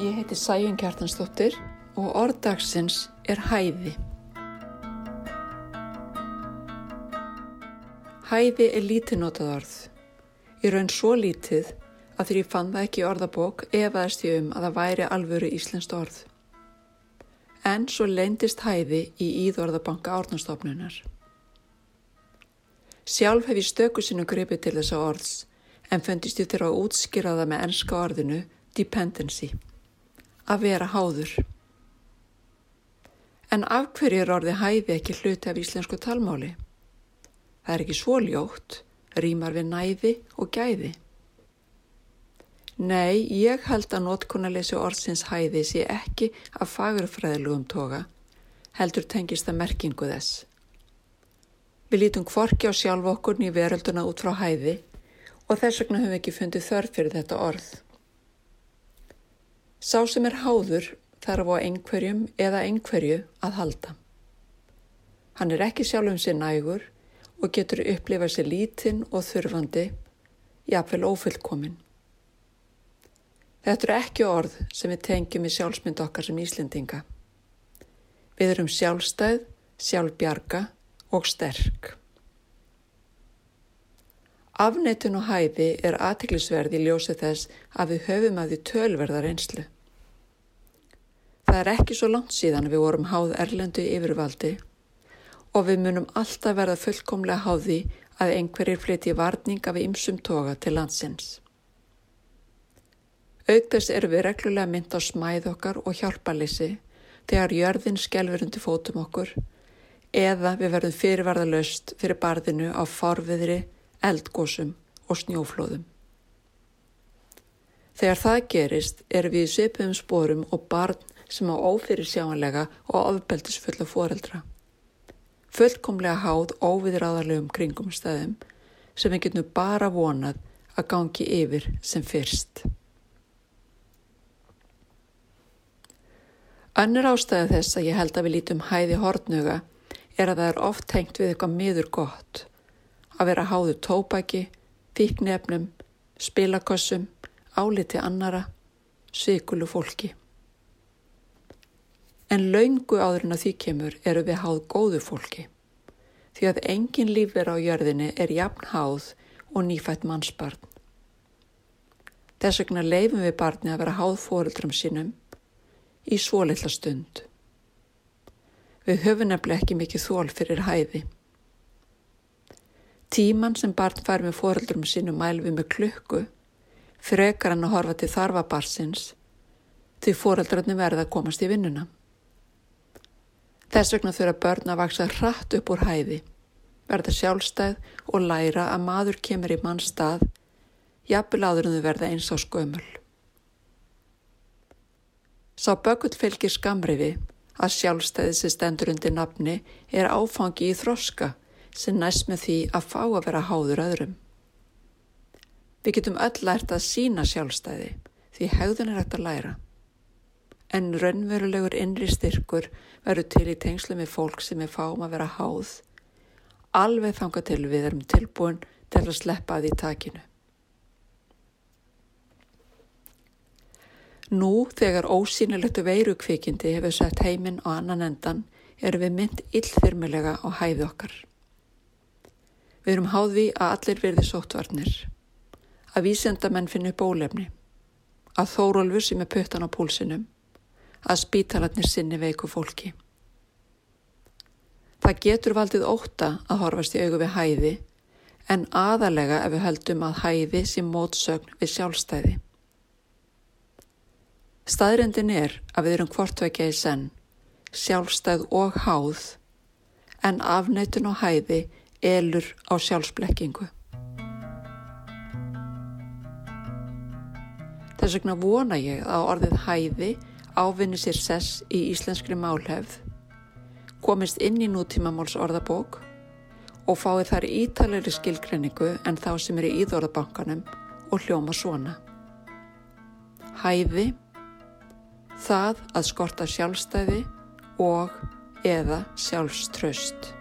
Ég heiti Sæjun Kjartansdóttir og orðdagsins er hæði. Hæði er lítið notað orð. Ég raun svo lítið að því ég fann það ekki orðabók efaðist ég um að það væri alvöru íslenskt orð. En svo leindist hæði í Íðorðabanka árnastofnunar. Sjálf hef ég stöku sinu gripið til þessa orðs en fundist ég þurfa að útskýra það með ennska orðinu dependency, að vera háður. En af hverju er orði hæði ekki hluti af íslensku talmáli? Það er ekki svo ljótt, rýmar við næði og gæði. Nei, ég held að notkunarleysi orðsins hæði sé ekki af fagurfræðilugum toga, heldur tengist að merkingu þess. Við lítum kvorki á sjálf okkur nýjum verölduna út frá hæði og þess vegna höfum við ekki fundið þörf fyrir þetta orð. Sá sem er háður þarf á einhverjum eða einhverju að halda. Hann er ekki sjálf um sér nægur og getur upplifað sér lítinn og þurfandi, jafnvel ófullkomin. Þetta eru ekki orð sem við tengjum í sjálfsmynd okkar sem Íslendinga. Við erum sjálfstæð, sjálfbjarga og sterk. Afneitun og hæði er aðtiklisverð í ljósi þess að við höfum að því tölverðar einslu. Það er ekki svo langt síðan við vorum háð erlendu yfirvaldi og við munum alltaf verða fullkomlega háði að einhverjir flytti varning af ymsum toga til landsins. Augðess eru við reglulega mynd á smæð okkar og hjálparleysi þegar jörðin skelver undir fótum okkur eða við verðum fyrirvarðalöst fyrir barðinu á forviðri eldgósum og snjóflóðum. Þegar það gerist er við í svipum spórum og barn sem á ófyrir sjáanlega og ofbeldisfulla foreldra. Fullkomlega háð óviðraðarlegum kringum stæðum sem við getum bara vonað að gangi yfir sem fyrst. Önnur ástæði þess að ég held að við lítum hæði hortnuga er að það er oft tengt við eitthvað miður gott að vera háðu tópaki, fíknefnum, spilakossum, áliti annara, sykulu fólki. En laungu áður en að því kemur eru við háð góðu fólki, því að engin lífver á jörðinni er jafn háð og nýfætt mannsbarn. Þess vegna leifum við barni að vera háð fóruldrum sínum í svo litla stund. Við höfum nefnileg ekki mikið þól fyrir hæði. Tíman sem barn fær með foreldrum sínum mælvi með klukku frekar hann að horfa til þarfa barsins því foreldrarnir verða að komast í vinnuna. Þess vegna þurfa börn að vaksa hratt upp úr hæði, verða sjálfstæð og læra að maður kemur í mann stað, jafnvel áður en þau verða eins á skömmul. Sá bökull fylgir skamriði að sjálfstæði sem stendur undir nafni er áfangi í þroska sem næst með því að fá að vera háður öðrum. Við getum öll lært að sína sjálfstæði því hegðun er hægt að læra. En raunverulegur innri styrkur verður til í tengslu með fólk sem er fáum að vera háð. Alveg þanga til við erum tilbúin til að sleppa að því takinu. Nú þegar ósýnilegt veiru kvikindi hefur sett heiminn á annan endan erum við mynd illþyrmilega á hæði okkar. Við erum háði að allir verði sóttvarnir, að vísendamenn finni bólefni, að þórólfur sem er puttan á púlsinum, að spítalarnir sinni veiku fólki. Það getur valdið óta að horfast í augu við hæði, en aðalega ef við höldum að hæði sem mótsögn við sjálfstæði. Staðrendin er að við erum hvortvekja í senn, sjálfstæð og háð, en afneitun og hæði elur á sjálfsblekkingu. Þess vegna vona ég að orðið hæði ávinni sér sess í íslenskri málhefð, komist inn í nútímamáls orðabók og fái þar ítalegri skilgrenningu en þá sem er í íðorðabankanum og hljóma svona. Hæði, það að skorta sjálfstæði og eða sjálfströst.